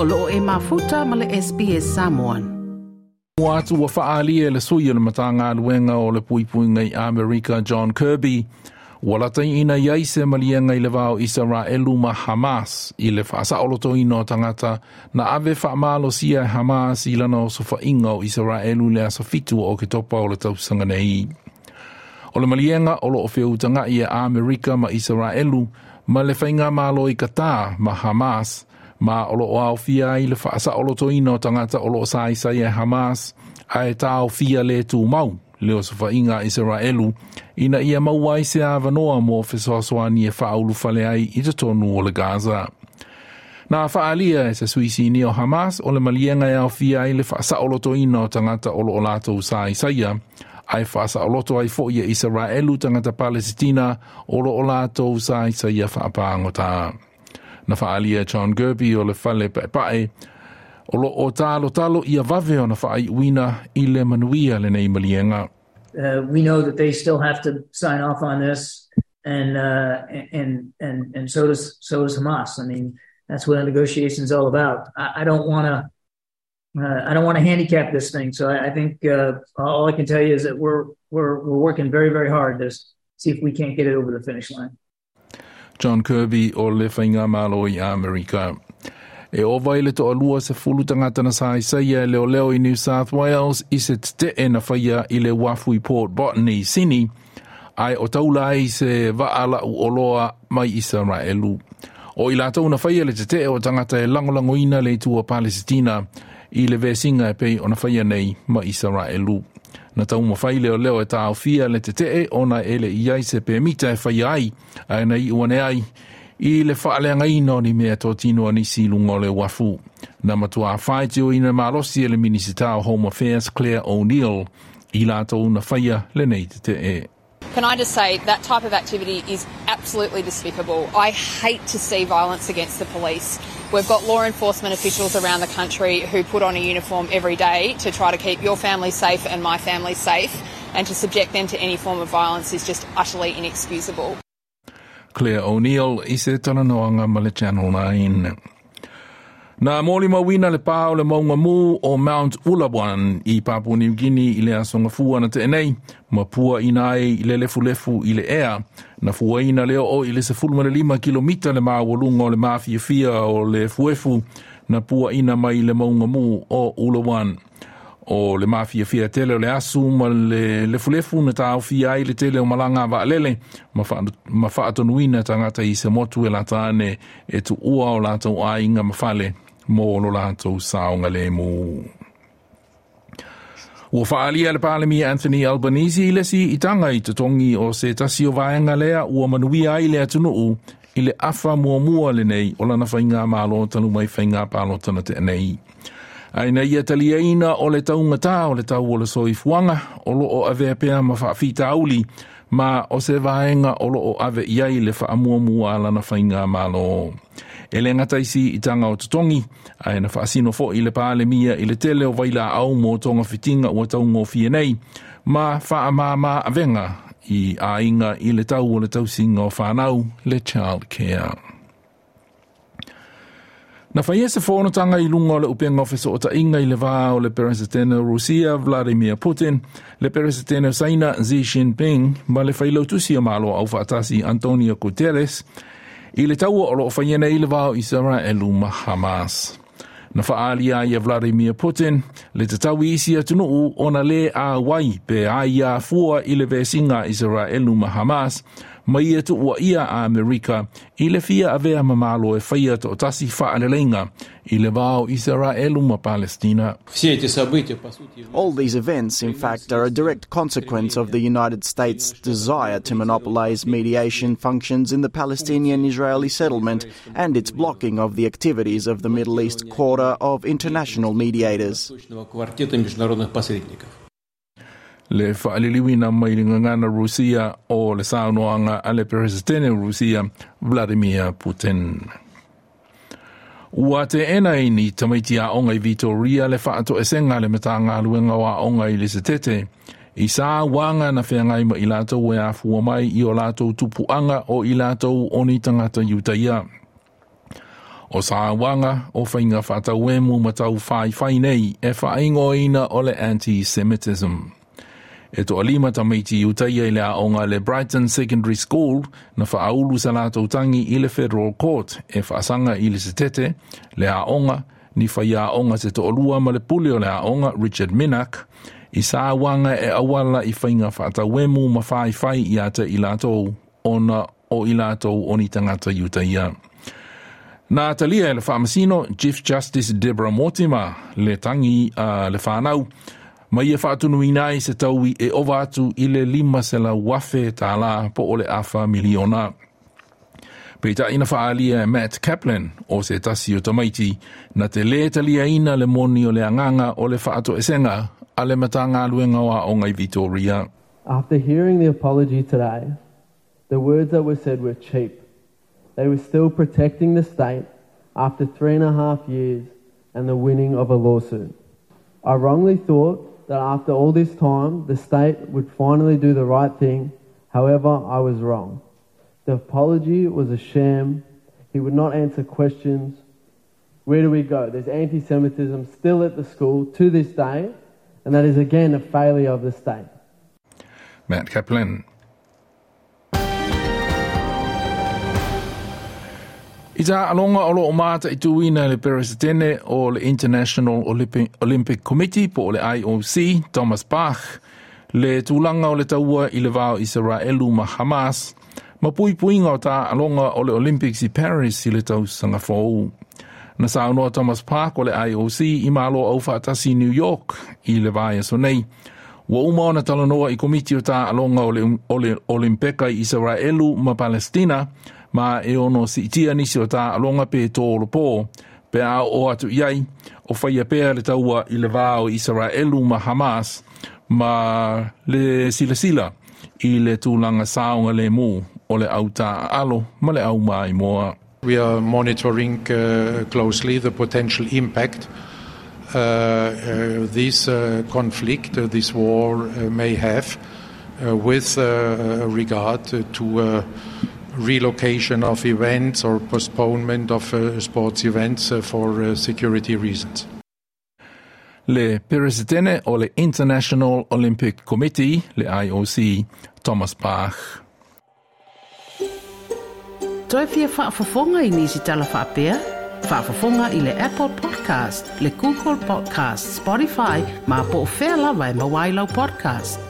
o loo e mafuta ma le SPS Samoan. O atu wa faali e le sui le matanga luenga o le puipuinga i Amerika John Kirby. Walatai ina iai se malienga i le vau Israelu ma Hamas i le faasa oloto ino tangata na ave faamalo sia Hamas i lana o sofa inga o Israelu le asa fitu o ke topa o le tausanga nei. O le malienga o lo o feu tanga i Amerika ma Israelu ma le fainga malo i kata ma Hamas – ma olo o au fia i le fa olo to ino tangata olo sa isa e Hamas a e ta au fia le tu mau le o sofa inga Israelu ina ia mauai se avanoa mo fe soaswani e fa aulu fale ai i te tonu o le Gaza. Nā whaalia e se suisi ni o Hamas o le malienga e au fia i le fa olo to ino tangata olo o lato sa isa ia ai fasa o loto ai fo'i e Israelu tangata Palestina o lo o lato sa isa ia fa'apāngotā. na faaalia John Gerby o le fale paepae o ia vave ona faaiʻuina i le manuia lenei maliega Uh, we know that they still have to sign off on this, and uh, and and and so does so does Hamas. I mean, that's what a negotiation is all about. I, don't want to. I don't want uh, to handicap this thing, so I, I think uh, all I can tell you is that we're we're we're working very very hard to see if we can't get it over the finish line. John Kirby o le whainga malo i Amerika. E o vai le to alua se fulu tangata na sai sai e leo leo i New South Wales i se te e na whaia i le wafui port botany sini ai o taulai se va u oloa mai i sa elu. O i lātou na whaia le te e o tangata e langolango ina le tua Palestina i le vesinga e pei o na whaia nei mai i sa elu na tau mo fai leo e tā o le te te e, ona ele i ai se pēmita e fai ai a ena i uane ai i le whaaleanga no ni mea tō tino ni si le wafu. Na matua a whae te o ina mālosi ele minisita o Home Affairs Claire O'Neill i lātou na whaia le nei te te e. can I just say that type of activity is absolutely despicable. I hate to see violence against the police. We've got law enforcement officials around the country who put on a uniform every day to try to keep your family safe and my family safe, and to subject them to any form of violence is just utterly inexcusable. Claire O'Neill is the Talanoanga Channel 9. Na mōli mawina le o le maunga mū o Mount Ulawan i Papua New Guinea i le asongafua na te enei, mapua ina ai e i le lefu i le ea, na fuaina leo o i le se le lima kilomita le maa walunga o le maa fia o le fuefu, na pua ina mai le maunga mū o Ulawan. O le maa fia tele o le asu ma le lefu na au fia ai le tele o malanga vaalele, ma faatonuina ngata i se motu e latane e tu ua o lātou ainga mafale. mō no lātou saonga le mō. Ua whaali ala pālimi Anthony Albanese i lesi i tanga i tatongi o se tasi o vaenga lea ua manui ai lea tunuu i le awha mua mua le nei o lana whainga mālo tanu mai whainga pālo tana te nei. Ai nei a tali eina o le taunga tā o le tau o le soi fuanga o lo o ave pea ma whaafita auli ma o se vaenga o lo o ave iai le wha mua mua lana whainga Mālo e le ngata isi i tanga o tutongi, a e na whaasino fo i le pāle mia i le tele o waila au mō tonga fitinga ua tau ngō fie nei, ma wha a mā venga i a inga i le tau o le tau singa o whanau le child care. Na whaia se whonotanga i lunga o le upenga ofiso o ta inga i le vā o le peresetene o Rusia, Vladimir Putin, le peresetene o Saina, Xi Jinping, ma le whailautusi o malo au whaatasi Antonio Guterres, I le tau o loo fanyena i le vau isara e luma Hamas. Na faalia i a Vladimir Putin, le te tau isi atunu u ona le a wai pe aia fua i le vesinga isara e luma Hamas, tu ua ia a Amerika i le fia avea e to tasi i le Israelu ma Palestina. All these events, in fact, are a direct consequence of the United States' desire to monopolize mediation functions in the Palestinian-Israeli settlement and its blocking of the activities of the Middle East Quarter of International Mediators. le faaliliuina mai i ngana Rusia o le saunoanga a le presidente Rusia Vladimir Putin. Ua te ena i ni tamaiti a onga Vitoria le whaato esenga le mata ngā luenga wa onga i Lisetete. I sā wanga na whiangai ma i lātou e āfua mai i o lātou tupuanga o i lātou o ni tangata yutaia. O sā wanga o whainga whātau e mu matau whai whainei e whaingo o le Anti-Semitism e toa lima ta meiti utaia le aonga le Brighton Secondary School na faaulu sa lātou tangi i le Federal Court e faasanga i le setete le aonga ni fai aonga se toa lua ma le puli le aonga Richard Minak i sā wanga e awala i whainga whata wemu ma whai whai i ata i lātou ona o i lātou o ni tangata i utaia. Nā talia e le whamasino Jeff Justice Deborah Motima, le tangi uh, le whanau ma ia se taui e atu i le lima se la wafe po Matt Kaplan o se tasi o tamaiti na te lē le moni o le o le a le o After hearing the apology today, the words that were said were cheap. They were still protecting the state after three and a half years and the winning of a lawsuit. I wrongly thought that after all this time, the state would finally do the right thing. However, I was wrong. The apology was a sham. He would not answer questions. Where do we go? There's anti Semitism still at the school to this day, and that is again a failure of the state. Matt Kaplan. I tā alonga olo o māta i tūina le Peresitene o le International Olympic, Olympic Committee po le IOC, Thomas Bach, le tūlanga o le taua i le vāo Israelu ma Hamas, ma pui puinga o tā alonga o le Olympics i Paris i le tau sangafou. Na sā unua Thomas Park o le IOC i mālo au whātasi New York i le vāia sonei. Wa uma ona talanoa i komiti o tā alonga o le Olympica i Israelu ma Palestina, ma e ono si itia nisi o ta alonga pe tō lopo, pe a o atu iai, o whaia pēr le taua i le vāo Israelu ma Hamas, ma le sila sila i le tūlanga saunga le mō o le au tā alo ma le au mai moa. We are monitoring uh, closely the potential impact uh, uh, this uh, conflict, uh, this war uh, may have uh, with uh, regard to uh, relocation of events or postponement of uh, sports events uh, for uh, security reasons. Le presidente o le International Olympic Committee, le IOC, Thomas Bach. Toi fia whaafafonga i nisi tala whapea? Whaafafonga i le Apple Podcast, le Google Podcast, Spotify, ma po o whea lawa e mawailau podcast.